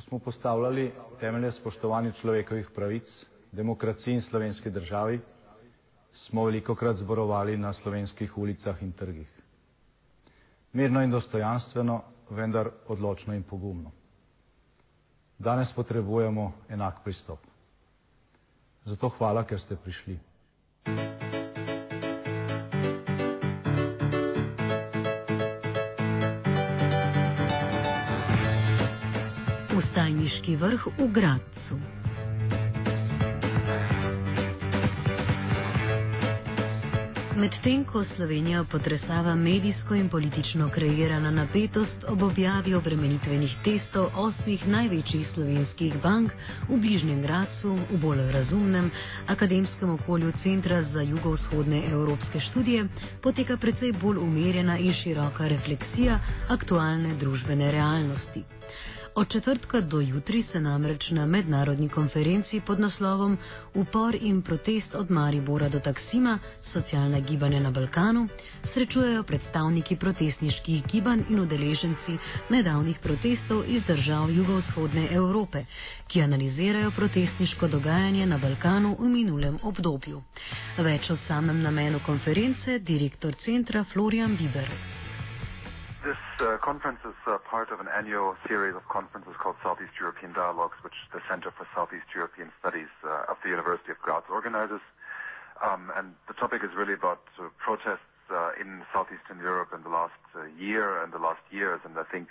Smo postavljali temelje spoštovanja človekovih pravic, demokraciji in slovenski državi, smo veliko krat zborovali na slovenskih ulicah in trgih. Mirno in dostojanstveno, vendar odločno in pogumno. Danes potrebujemo enak pristop. Zato hvala, ker ste prišli. Ustajniški vrh v Gradcu. Medtem ko Slovenija potresava medijsko in politično kreirana napetost ob objavi obremenitvenih testov osmih največjih slovenskih bank v bližnjem Gracu, v bolj razumnem akademskem okolju Centra za jugovzhodne evropske študije, poteka precej bolj umirjena in široka refleksija aktualne družbene realnosti. Od četrtka do jutri se namreč na mednarodni konferenci pod naslovom Upor in protest od Maribora do Taksima, socialna gibanja na Balkanu, srečujejo predstavniki protestniških gibanj in udeleženci nedavnih protestov iz držav jugovzhodne Evrope, ki analizirajo protestniško dogajanje na Balkanu v minulem obdobju. Več o samem namenu konference direktor centra Florian Biber. This uh, conference is uh, part of an annual series of conferences called Southeast European Dialogues, which the Center for Southeast European Studies uh, of the University of Graz organizes. Um, and the topic is really about protests in Southeastern Europe in the last year and the last years. And I think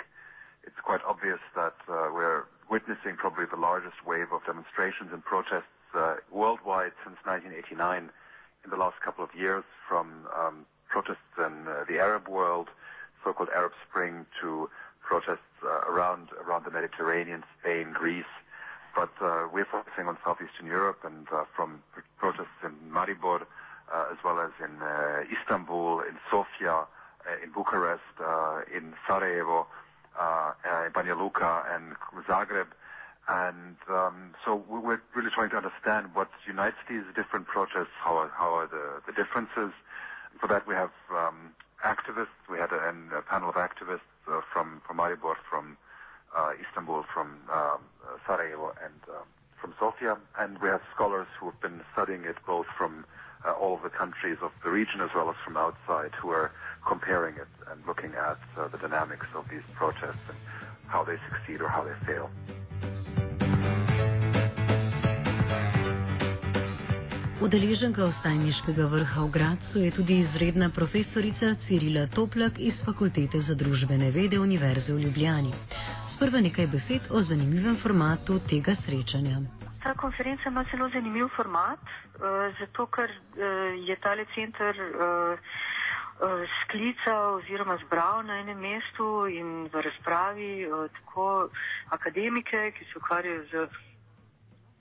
it's quite obvious that we're witnessing probably the largest wave of demonstrations and protests worldwide since 1989 in the last couple of years, from um, protests in the Arab world so-called Arab Spring to protests uh, around around the Mediterranean, Spain, Greece. But uh, we're focusing on southeastern Europe and uh, from protests in Maribor, as well as in Istanbul, in Sofia, in Bucharest, in Sarajevo, in Banja Luka, and Zagreb. And um, so we're really trying to understand what unites these different protests, how are, the differences. For that, we have um, activists. We had a, a panel of activists uh, from from Maribor, from uh, Istanbul, from um, Sarajevo, and um, from Sofia, and we have scholars who have been studying it both from uh, all of the countries of the region as well as from outside, who are comparing it and looking at uh, the dynamics of these protests and how they succeed or how they fail. Udeleženka ostajniškega vrha v Gracu je tudi izredna profesorica Cirila Toplak iz Fakultete za družbene vede Univerze v Ljubljani. Sprva nekaj besed o zanimivem formatu tega srečanja. Ta konferenca ima zelo zanimiv format, uh, zato ker uh, je tale center uh, sklical oziroma zbral na enem mestu in v razpravi tako akademike, ki se ukvarjajo z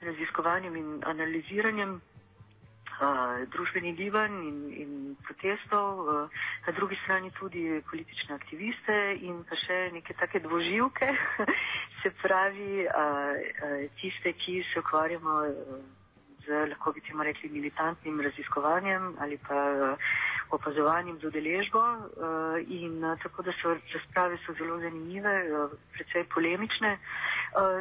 raziskovanjem in analiziranjem družbenih gibanj in, in protestov, na drugi strani tudi politične aktiviste in pa še neke take dvoživke, se pravi tiste, ki se ukvarjamo z, lahko bi temu rekli, militantnim raziskovanjem ali pa opazovanjem z udeležbo in tako da so razprave so zelo zanimive, precej polemične.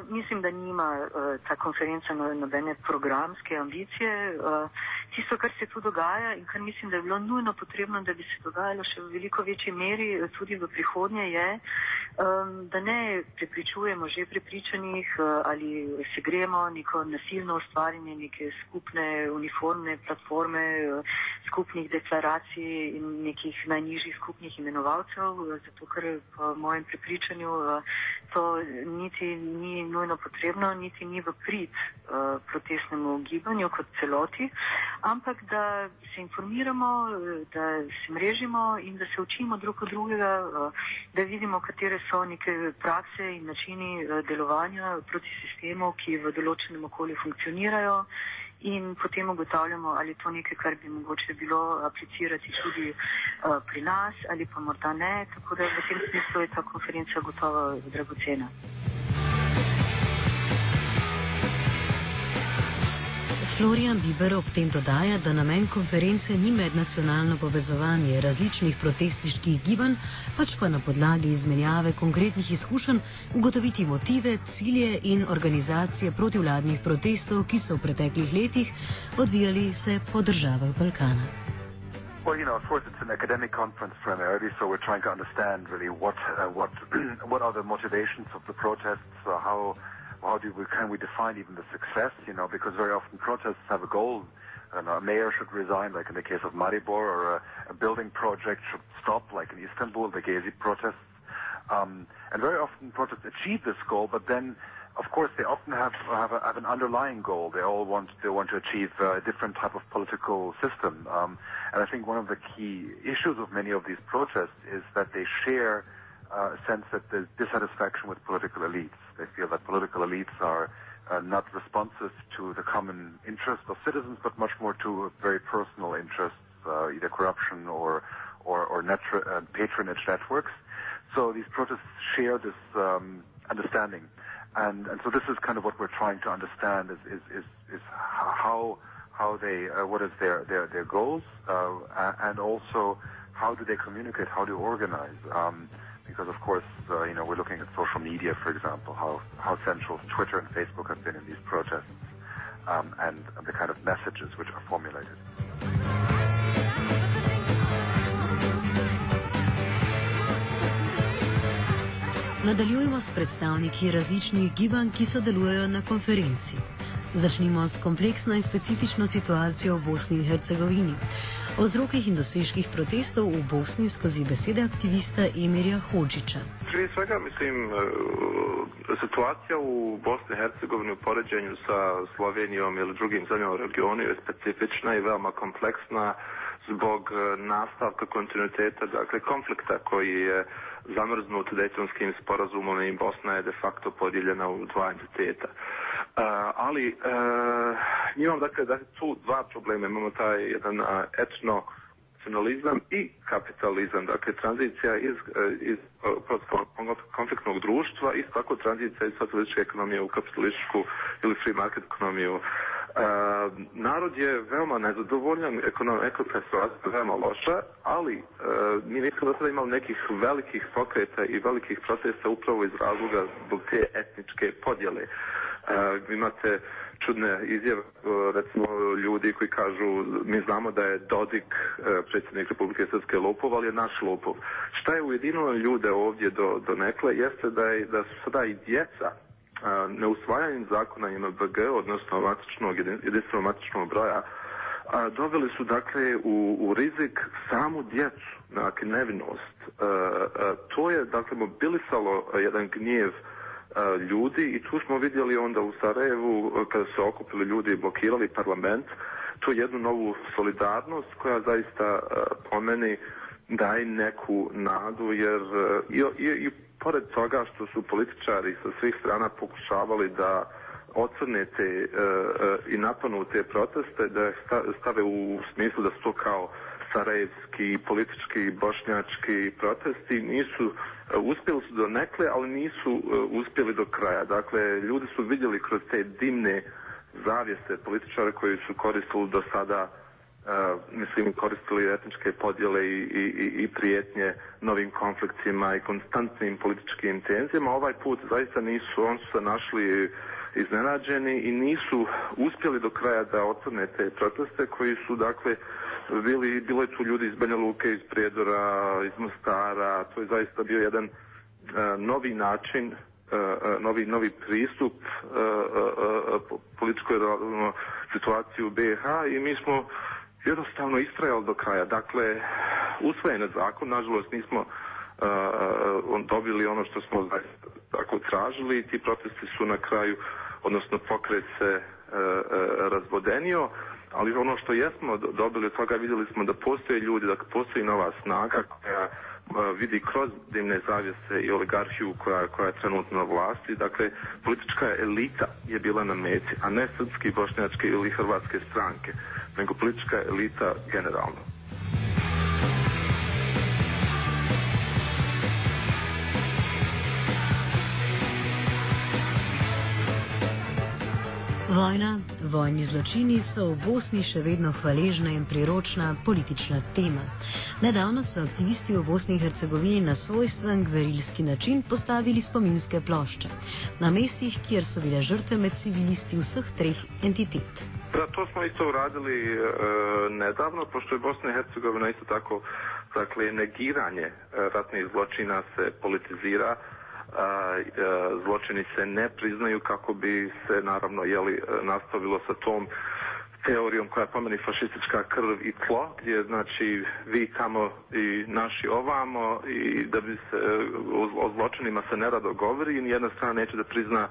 Mislim, da nima ta konferenca no, nobene programske ambicije tisto, kar se tu dogaja in kar mislim, da je bilo nujno potrebno, da bi se dogajalo še v veliko večji meri eh, tudi v prihodnje, je, um, da ne prepričujemo že prepričanih uh, ali se gremo neko nasilno ustvarjanje neke skupne uniformne platforme, uh, skupnih deklaracij in nekih najnižjih skupnih imenovalcev, zato ker po mojem prepričanju to niti ni nujno potrebno, niti ni v prid protestnemu gibanju kot celoti, ampak da se informiramo, da se mrežimo in da se učimo drug od drugega, uh, da vidimo, katere so neke prakse in načini uh, delovanja proti sistemu, ki v določenem okolju funkcionirajo. In potem ugotavljamo, ali je to nekaj, kar bi mogoče bilo aplicirati tudi uh, pri nas, ali pa morda ne. Tako da v tem smislu je ta konferenca gotovo dragocena. Florian Biber ob tem dodaja, da namen konference ni mednacionalno povezovanje različnih protestniških gibanj, pač pa na podlagi izmenjave konkretnih izkušenj ugotoviti motive, cilje in organizacije protivladnih protestov, ki so v preteklih letih odvijali se po državah Balkana. Well, you know, of course, it's an academic conference primarily, so we're trying to understand really what uh, what what are the motivations of the protests, uh, how how do we, can we define even the success, you know, because very often protests have a goal. Know, a mayor should resign, like in the case of Maribor, or a, a building project should stop, like in Istanbul, the Gezi protests. Um, and very often protests achieve this goal, but then, of course, they often have have, a, have an underlying goal. They all want they want to achieve a different type of political system. Um, and I think one of the key issues of many of these protests is that they share uh, a sense that there's dissatisfaction with political elites. They feel that political elites are uh, not responsive to the common interest of citizens, but much more to very personal interests, uh, either corruption or or, or uh, patronage networks. So these protests share this um, understanding, and and so this is kind of what we're trying to understand is is is, is how how they uh, what is their their their goals, uh, and also how do they communicate, how do they organize. Um, because of course, uh, you know, we're looking at social media, for example, how, how central Twitter and Facebook have been in these protests, um, and, and the kind of messages which are formulated. Nadaljujemo s predstavniki različnih gibanj, ki sodelujejo na konferenci. Začnimo s kompleksno in specifično situacijo v Bosni in Hercegovini. O vzrokih in dosežkih protestov v Bosni skozi besede aktivista Emirja Hođića. Prije svega, mislim, situacija u Bosni i Hercegovini u poređenju sa Slovenijom ili drugim zemljama u regionu je specifična i veoma kompleksna zbog nastavka kontinuiteta, dakle konflikta koji je zamrznut Dejtonskim sporazumom i Bosna je de facto podijeljena u dva entiteta. Uh, ali uh, imam dakle da tu dva problema. Imamo taj jedan uh, etno nacionalizam i kapitalizam, dakle tranzicija iz, iz konfliktnog društva i tako tranzicija iz socijalističke ekonomije u kapitalističku ili free market ekonomiju. Uh, narod je veoma nezadovoljan, ekonomika je veoma loša, ali uh, mi nismo do sada imali nekih velikih pokreta i velikih protesta upravo iz razloga zbog te etničke podjele. Uh, imate čudne izjave, recimo ljudi koji kažu mi znamo da je Dodik predsjednik Republike Srpske lopov, ali je naš lopov. Šta je ujedinilo ljude ovdje do, do nekle jeste da, je, da su sada i djeca neusvajanjem zakona IMBG, odnosno matičnog, jedinstvenog matičnog broja, a, doveli su dakle u, u rizik samu djecu, dakle nevinost. A, to je dakle mobilisalo jedan gnjev ljudi i tu smo vidjeli onda u Sarajevu kada su okupili ljudi i blokirali parlament, tu jednu novu solidarnost koja zaista a, po meni daje neku nadu jer i, i, i pored toga što su političari sa svih strana pokušavali da ocrne te e, e, i napanu te proteste, da stave u smislu da su to kao sarajevski, politički, bošnjački protesti, nisu, e, uspjeli su do nekle, ali nisu uspjeli do kraja. Dakle, ljudi su vidjeli kroz te dimne zavijeste političare koji su koristili do sada Uh, mislim, koristili etničke podjele i, i, i prijetnje novim konfliktima i konstantnim političkim tenzijama. Ovaj put zaista nisu, on su se našli iznenađeni i nisu uspjeli do kraja da otvorne te proteste koji su dakle bili, bilo je tu ljudi iz Banja Luke, iz Prijedora, iz Mostara, to je zaista bio jedan uh, novi način, uh, novi, novi pristup uh, političkoj situaciji u BiH i mi smo jednostavno istrajali do kraja. Dakle, usvojen je zakon, nažalost nismo uh, dobili ono što smo tako tražili i ti protesti su na kraju, odnosno pokret se razvodenio, ali ono što jesmo dobili od toga vidjeli smo da postoje ljudi, da postoji nova snaga koja vidi kroz dimne zavjese i oligarhiju koja, koja je trenutno na vlasti. Dakle, politička elita je bila na meti, a ne srpski, bošnjačke ili hrvatske stranke, nego politička elita generalno. Vojna, vojni zločini so v Bosni še vedno hvaležna in priročna politična tema. Nedavno so aktivisti v Bosni in Hercegovini na svojstven gverilski način postavili spominske plošče na mestih, kjer so bile žrtve med civilisti vseh treh entitet. Da, to smo isto uradili e, nedavno, pošto je Bosna i Hercegovina isto tako, dakle, negiranje ratnih zločina se politizira, zločini se ne priznaju kako bi se naravno jeli, nastavilo sa tom teorijom koja pomeni fašistička krv i tlo, gdje znači vi tamo i naši ovamo i da bi se o, zločinima se nerado govori i nijedna strana neće da prizna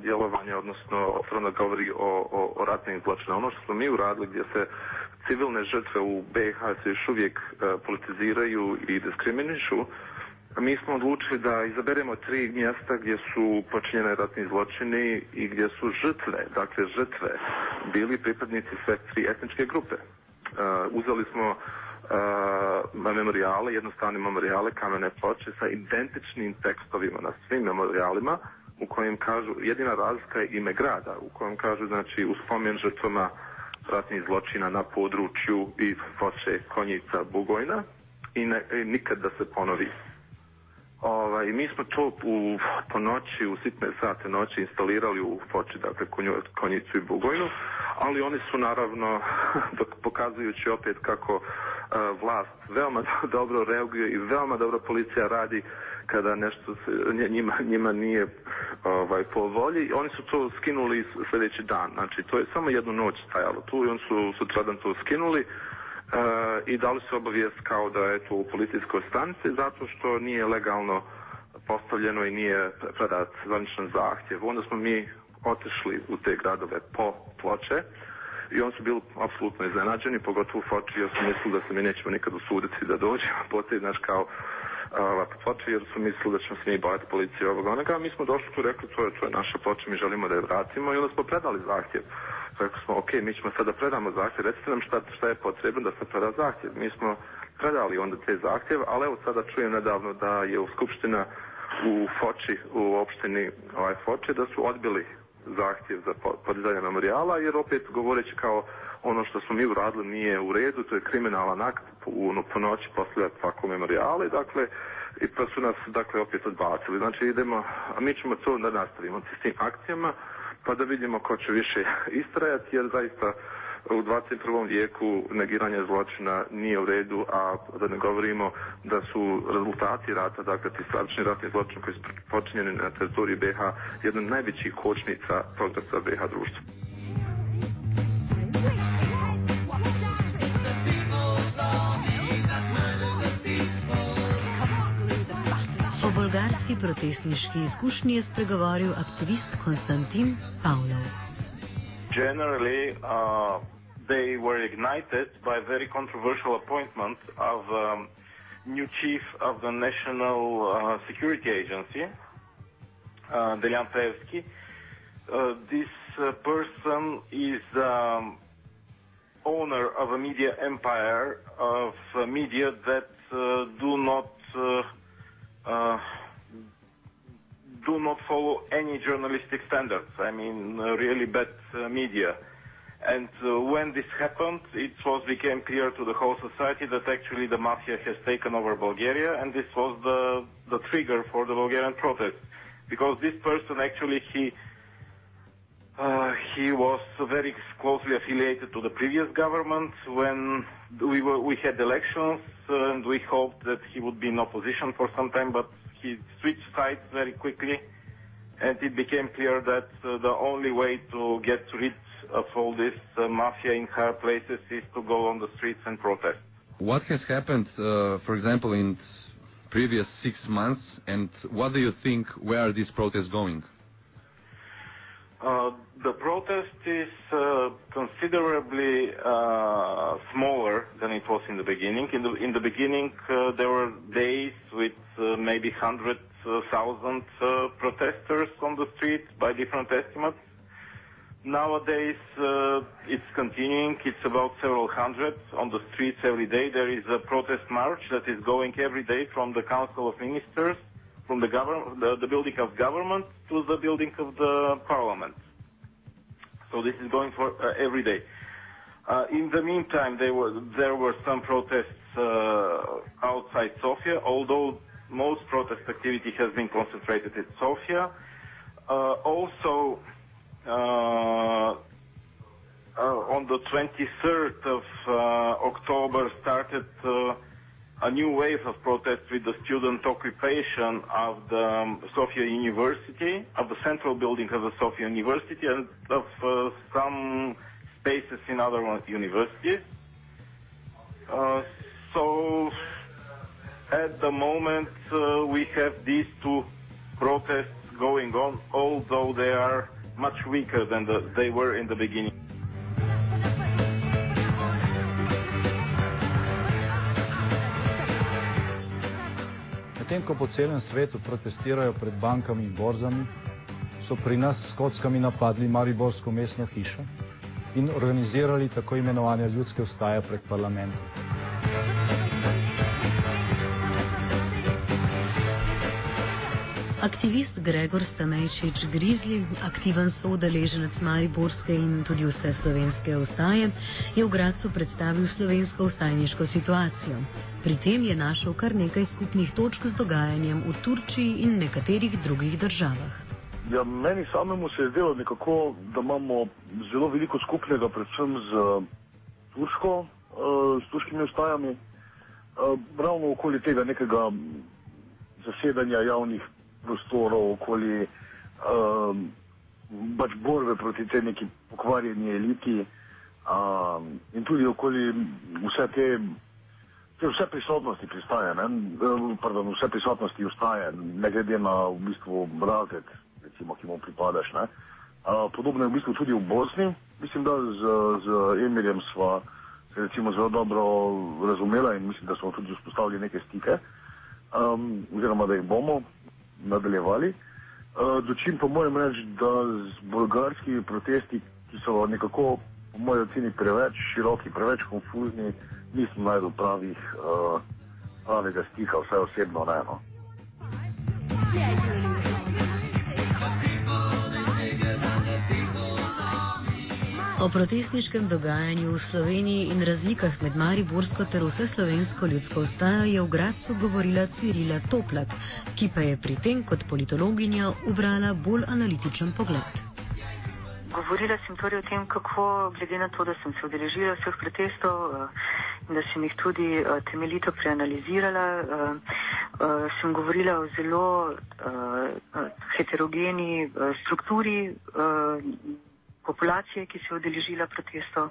djelovanje, odnosno otvoreno govori o, o, o ratnim zločinima. Ono što smo mi uradili gdje se civilne žrtve u BiH se još uvijek politiziraju i diskriminišu, mi smo odlučili da izaberemo tri mjesta gdje su počinjene ratni zločini i gdje su žrtve, dakle žrtve, bili pripadnici sve tri etničke grupe. Uh, uzeli smo uh, memorijale, jednostavne memorijale, kamene ploče sa identičnim tekstovima na svim memorijalima u kojim kažu, jedina razlika je ime grada, u kojem kažu, znači, u spomen žrtvama ratnih zločina na području i foče Konjica Bugojna i, ne, i nikad da se ponovi Ovaj, mi smo to u, po noći, u sitne sate noći instalirali u Foči, dakle konju, Konjicu i Bugojnu, ali oni su naravno, pokazujući opet kako uh, vlast veoma dobro reaguje i veoma dobro policija radi kada nešto se, njima, njima nije ovaj, po volji, oni su to skinuli sljedeći dan. Znači, to je samo jednu noć stajalo tu i oni su sutradan to skinuli i dali su obavijest kao da je to u policijskoj stanici zato što nije legalno postavljeno i nije predat zvaničan zahtjev. Onda smo mi otišli u te gradove po ploče i oni su bili apsolutno iznenađeni, pogotovo u Foči, jer su mislili da se mi nećemo nikad usuditi da dođemo po te, znaš, kao uh, ploče, jer su mislili da ćemo se mi baviti policije ovoga onoga. Mi smo došli tu rekli, to je, to je naša ploča, mi želimo da je vratimo i onda smo predali zahtjev rekli smo, ok, mi ćemo sada predamo zahtjev, recite nam šta, šta je potrebno da se preda zahtjev. Mi smo predali onda te zahtjev, ali evo sada čujem nedavno da je u Skupština u Foči, u opštini ovaj, Foči, da su odbili zahtjev za podizanje memorijala, jer opet govoreći kao ono što smo mi uradili nije u redu, to je kriminalan akt u, po noći postavljati ovako memorijale, dakle, i pa su nas, dakle, opet odbacili. Znači, idemo, a mi ćemo to da nastavimo s tim akcijama, pa da vidimo ko će više istrajati, jer zaista u 21. vijeku negiranje zločina nije u redu, a da ne govorimo da su rezultati rata, dakle ti stravični ratni zločin koji su počinjeni na teritoriji BH, jedna od najvećih kočnica progresa BH društva. Bolgarski protestniški izkušnji je spregovoril aktivist Konstantin Pavlov. Generally, uh, they were ignited by very controversial appointment of um, new chief of the National uh, Security Agency, uh, Delian Pevsky. Uh, this uh, person is um, owner of a media empire of uh, media that uh, do not uh, uh, do not follow any journalistic standards. I mean, uh, really bad uh, media. And uh, when this happened, it was became clear to the whole society that actually the mafia has taken over Bulgaria, and this was the the trigger for the Bulgarian protest, because this person actually he he was very closely affiliated to the previous government when we had elections and we hoped that he would be in opposition for some time, but he switched sides very quickly, and it became clear that uh, the only way to get rid of all this uh, mafia in higher places is to go on the streets and protest. What has happened, uh, for example, in previous six months, and what do you think? Where are these protests going? Uh, the protest is uh, considerably uh, smaller than it was in the beginning. In the, in the beginning, uh, there were days with maybe 100,000 uh, protesters on the street by different estimates. Nowadays, uh, it's continuing. It's about several hundred on the streets every day. There is a protest march that is going every day from the Council of Ministers, from the, building of government to the building of the parliament. So this is going for uh, every day. Uh, in the meantime, there were, there were some protests uh, outside Sofia, although most protest activity has been concentrated in Sofia. Also, on the 23rd of October started a new wave of protests with the student occupation of the um, Sofia University, of the central building of the Sofia University, and of uh, some spaces in other universities. Uh, so at the moment uh, we have these two protests going on, although they are much weaker than the, they were in the beginning. Medtem ko po celem svetu protestirajo pred bankami in borzami, so pri nas s kockami napadli Mariborsko mestno hišo in organizirali tako imenovane ljudske vstaje pred parlamentom. Aktivist Gregor Stamejčič Grizli, aktiven soudeleženec Mariborske in tudi vse slovenske ustaje, je v Gracu predstavil slovensko ustajniško situacijo. Pri tem je našel kar nekaj skupnih točk z dogajanjem v Turčiji in nekaterih drugih državah. Ja, meni samemu se je zdelo nekako, da imamo zelo veliko skupnega, predvsem z Turško, s turškimi ustajami, ravno okoli tega nekega zasedanja javnih prostorov, okoli um, pač borbe proti tej neki pokvarjeni eliti um, in tudi okoli vse te, te vse prisotnosti pristaje, ne? Pardon, vse prisotnosti ustaje, ne glede na v bistvu razred, recimo, ki mu pripadaš. Ne? Uh, podobno je v bistvu tudi v Bosni. Mislim, da z, z Emirjem sva se recimo zelo dobro razumela in mislim, da smo tudi vzpostavili neke stike, um, oziroma da jih bomo nadaljevali. Uh, dočim pa moram reči, da z bolgarskimi protesti, ki so nekako, po mojem oceni, preveč široki, preveč konfuzni, nisem najdel pravih, uh, pravega stika, vsaj osebno ne. No. O protestniškem dogajanju v Sloveniji in razlikah med Mariborsko ter vse slovensko ljudsko ustajo je v Gracu govorila Cirila Toplak, ki pa je pri tem kot politologinja ubrala bolj analitičen pogled. Govorila sem torej o tem, kako glede na to, da sem se udeležila vseh protestov in da sem jih tudi temeljito preanalizirala, sem govorila o zelo heterogeni strukturi populacije, ki se je odeležila protestov,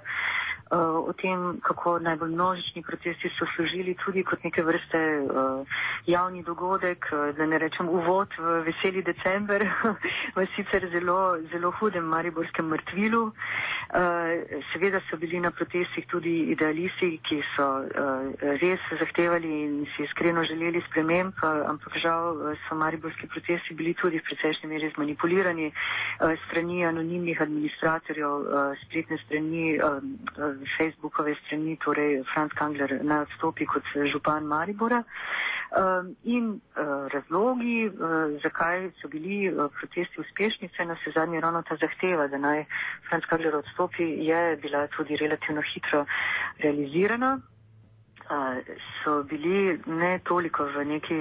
o tem, kako najbolj množični protesti so služili tudi kot neke vrste uh, javni dogodek, uh, da ne rečem uvod v veseli december, v sicer zelo, zelo hudem mariborskem mrtvilu. Seveda so bili na protestih tudi idealisti, ki so res zahtevali in si iskreno želeli sprememb, ampak žal so mariborski protesti bili tudi v precejšnji meri zmanipulirani strani anonimnih administratorjev, spletne strani. Facebookove strani, torej Franz Kangler naj odstopi kot župan Maribora. Um, in uh, razlogi, uh, zakaj so bili uh, protesti uspešni, se nas je zadnji ravno ta zahteva, da naj Franz Kangler odstopi, je bila tudi relativno hitro realizirana. So bili ne toliko v neki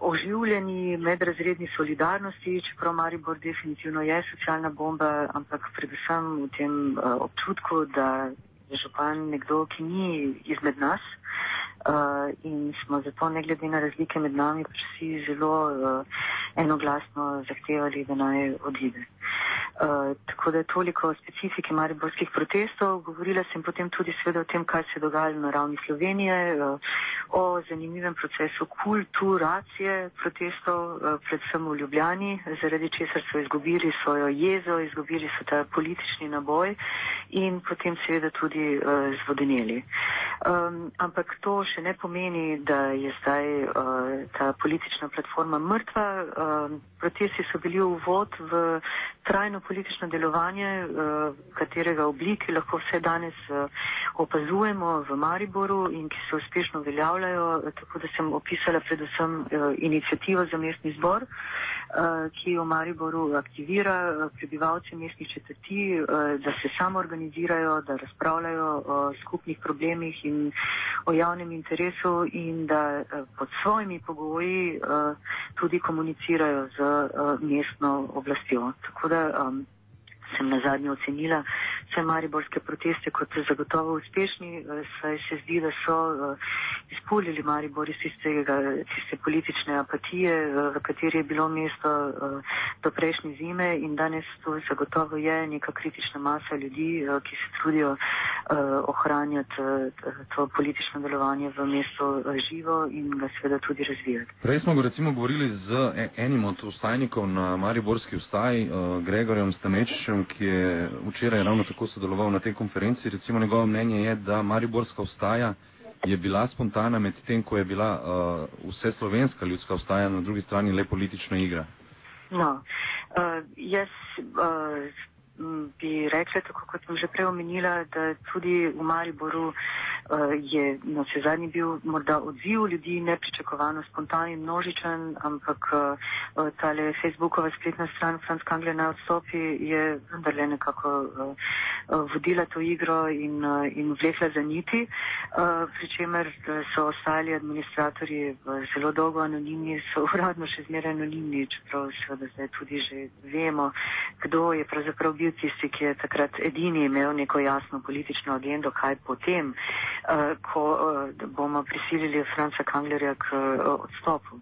oživljeni medrazredni solidarnosti, čeprav Maribor definitivno je socialna bomba, ampak predvsem v tem občutku, da je župan nekdo, ki ni izmed nas. Uh, in smo zato, ne glede na razlike med nami, vsi zelo uh, enoglasno zahtevali, da naj odide. Uh, tako da je toliko o specifiki mariborskih protestov. Govorila sem potem tudi sveda o tem, kaj se dogaja na ravni Slovenije, uh, o zanimivem procesu kulturacije protestov, uh, predvsem v Ljubljani, zaradi česar so izgubili svojo jezo, izgubili so ta politični naboj in potem seveda tudi uh, zvodeneli. Um, ampak to še ne pomeni, da je zdaj uh, ta politična platforma mrtva. Uh, protesti so bili uvod v trajno politično delovanje, uh, katerega obliki lahko vse danes uh, opazujemo v Mariboru in ki se uspešno uveljavljajo. Tako da sem opisala predvsem uh, inicijativo za mestni zbor, uh, ki v Mariboru aktivira prebivalce mestnih četrti, uh, da se samo organizirajo, da razpravljajo o skupnih problemih in o javnem interesu in da uh, pod svojimi pogoji tudi komunicirajo z mestno oblastjo. Tako da um, sem na zadnje ocenila vse mariborske proteste kot zagotovo uspešni, uh, saj se zdi, da so uh, izpulili Maribor iz tistega, tiste politične apatije, uh, v kateri je bilo mesto do prejšnje zime in danes to zagotovo je neka kritična masa ljudi, ki se trudijo ohranjati to politično delovanje v mestu živo in ga seveda tudi razvijati. Prej smo recimo govorili z enim od ustajnikov na Mariborski ustaji, Gregorjem Stamečičem, ki je včeraj ravno tako sodeloval na tej konferenci. Recimo njegovo mnenje je, da Mariborska ustaja je bila spontana med tem, ko je bila uh, vse slovenska ljudska ustaja na drugi strani le politična igra. No, uh, jaz uh, bi rekla, tako kot sem že prej omenila, da tudi v Mariboru uh, je na vse zadnji bil morda odziv ljudi nepričakovano spontan in množičen, ampak uh, tale Facebookova spletna stran Franz Kangler na odstopi je vendarle nekako uh, vodila to igro in, in vlekla za niti, pri čemer so ostali administratorji zelo dolgo anonimni, so uradno še zmeraj anonimni, čeprav seveda zdaj tudi že vemo, kdo je pravzaprav bil tisti, ki je takrat edini imel neko jasno politično agendo, kaj potem. Eh, ko uh, bomo prisilili Franca Kanglerja k uh, odstopu.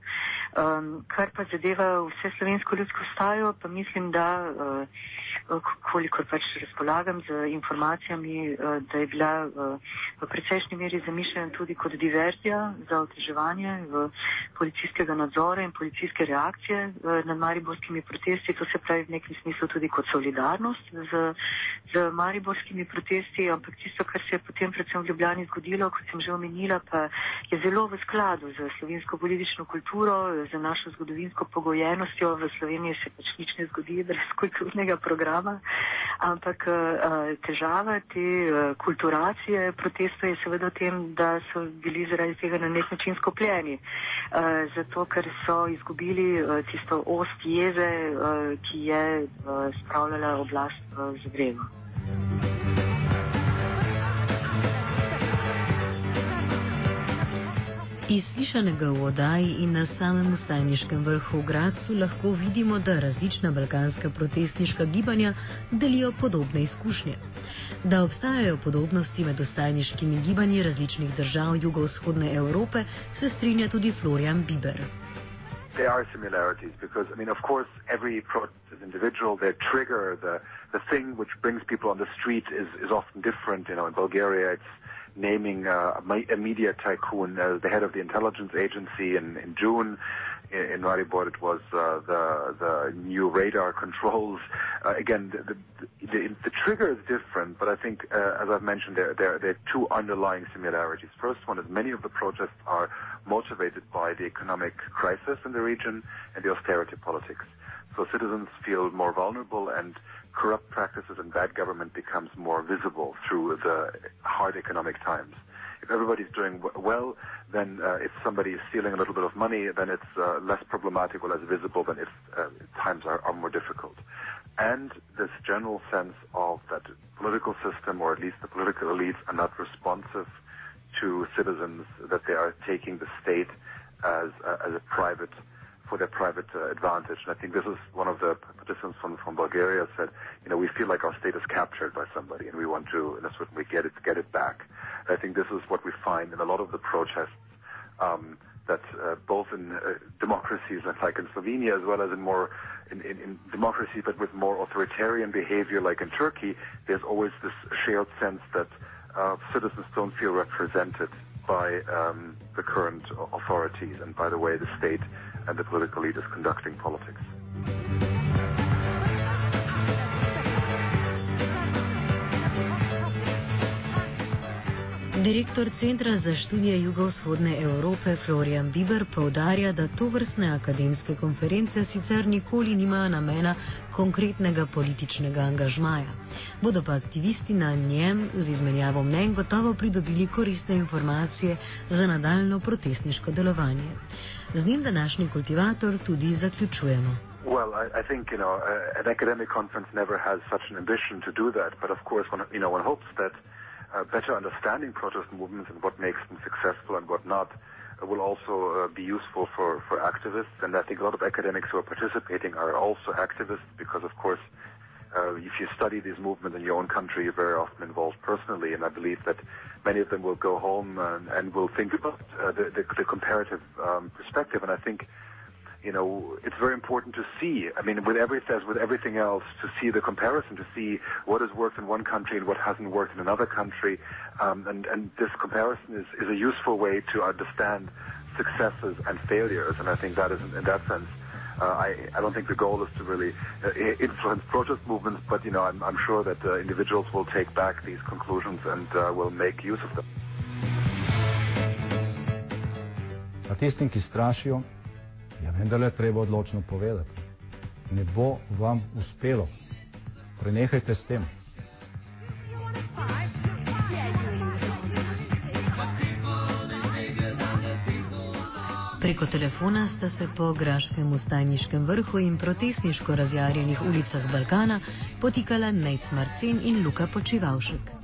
Um, kar pa zadeva vse slovensko ljudsko stajo, pa mislim, da kolikor pač razpolagam z informacijami, uh, da je bila uh, v precejšnji meri zamišljena tudi kot diverzija za oteževanje policijskega nadzora in policijske reakcije nad mariborskimi protesti. To se pravi v nekem smislu tudi kot solidarnost z, z mariborskimi protesti, ampak tisto, kar se je potem predvsem v Ljubljani zgodilo, kot sem že omenila, pa je zelo v skladu z slovensko politično kulturo, z našo zgodovinsko pogojenostjo. V Sloveniji se pač nič ne zgodi brez kulturnega programa, ampak uh, težava te uh, kulturacije protestov je seveda v tem, da so bili zaradi tega na nek način skopljeni. Uh, zato, ker so izgubili tisto ost jeze, ki je spravljala oblast v zvrego. Iz slišanega v odaji in na samem ustajniškem vrhu v Gracu lahko vidimo, da različna balkanska protestniška gibanja delijo podobne izkušnje. Da obstajajo podobnosti med ustajniškimi gibanji različnih držav jugovzhodne Evrope, se strinja tudi Florian Biber. There are similarities because, I mean, of course, every protest is individual. Their trigger, the, the thing which brings people on the street is, is often different. You know, in Bulgaria, it's naming uh, a media tycoon as the head of the intelligence agency in, in June. In, in Maribor, it was uh, the the new radar controls. Uh, again, the, the, the, the, trigger is different, but I think, uh, as I've mentioned, there, there, there are two underlying similarities. First one is many of the protests are motivated by the economic crisis in the region and the austerity politics. So citizens feel more vulnerable and corrupt practices and bad government becomes more visible through the hard economic times. If everybody's doing well, then uh, if somebody is stealing a little bit of money, then it's uh, less problematic or less visible than if uh, times are, are more difficult. And this general sense of that political system, or at least the political elites, are not responsive to citizens, that they are taking the state as, uh, as a private for their private uh, advantage. And I think this is one of the participants from, from Bulgaria said, you know, we feel like our state is captured by somebody and we want to, in a certain way, get it, get it back. And I think this is what we find in a lot of the protests um, that uh, both in uh, democracies like in Slovenia as well as in more in, democracy but with more authoritarian behavior like in Turkey, there's always this shared sense that citizens don't feel represented by um, the current authorities and by the way the state and the political leaders conducting politics. Direktor Centra za študije jugovzhodne Evrope Florian Biber povdarja, da to vrstne akademske konference sicer nikoli nimajo namena konkretnega političnega angažmaja. Bodo pa aktivisti na njem z izmenjavo mnen gotovo pridobili koristne informacije za nadaljno protestniško delovanje. Z njim današnji kultivator tudi zaključujemo. Well, I, I think you know uh, an academic conference never has such an ambition to do that, but of course, one, you know, one hopes that uh, better understanding protest movements and what makes them successful and what not uh, will also uh, be useful for, for activists. And I think a lot of academics who are participating are also activists because, of course, uh, if you study these movements in your own country, you're very often involved personally. And I believe that many of them will go home and, and will think about uh, the, the, the, comparative um, perspective. And I think you know, it's very important to see. I mean, with everything, as with everything else, to see the comparison, to see what has worked in one country and what hasn't worked in another country. Um, and, and this comparison is, is a useful way to understand successes and failures. And I think that is, in that sense, uh, I, I don't think the goal is to really uh, influence protest movements, but you know, I'm, I'm sure that uh, individuals will take back these conclusions and uh, will make use of them. Tistim, ki strašijo, vendar je treba odločno povedati. Ne bo vam uspelo. Prenehajte s tem. Preko telefona sta se po graškem ustajniškem vrhu in protestniško razjarjenih ulicah Balkana potikala Nejc Marcin in Luka Počivalšek.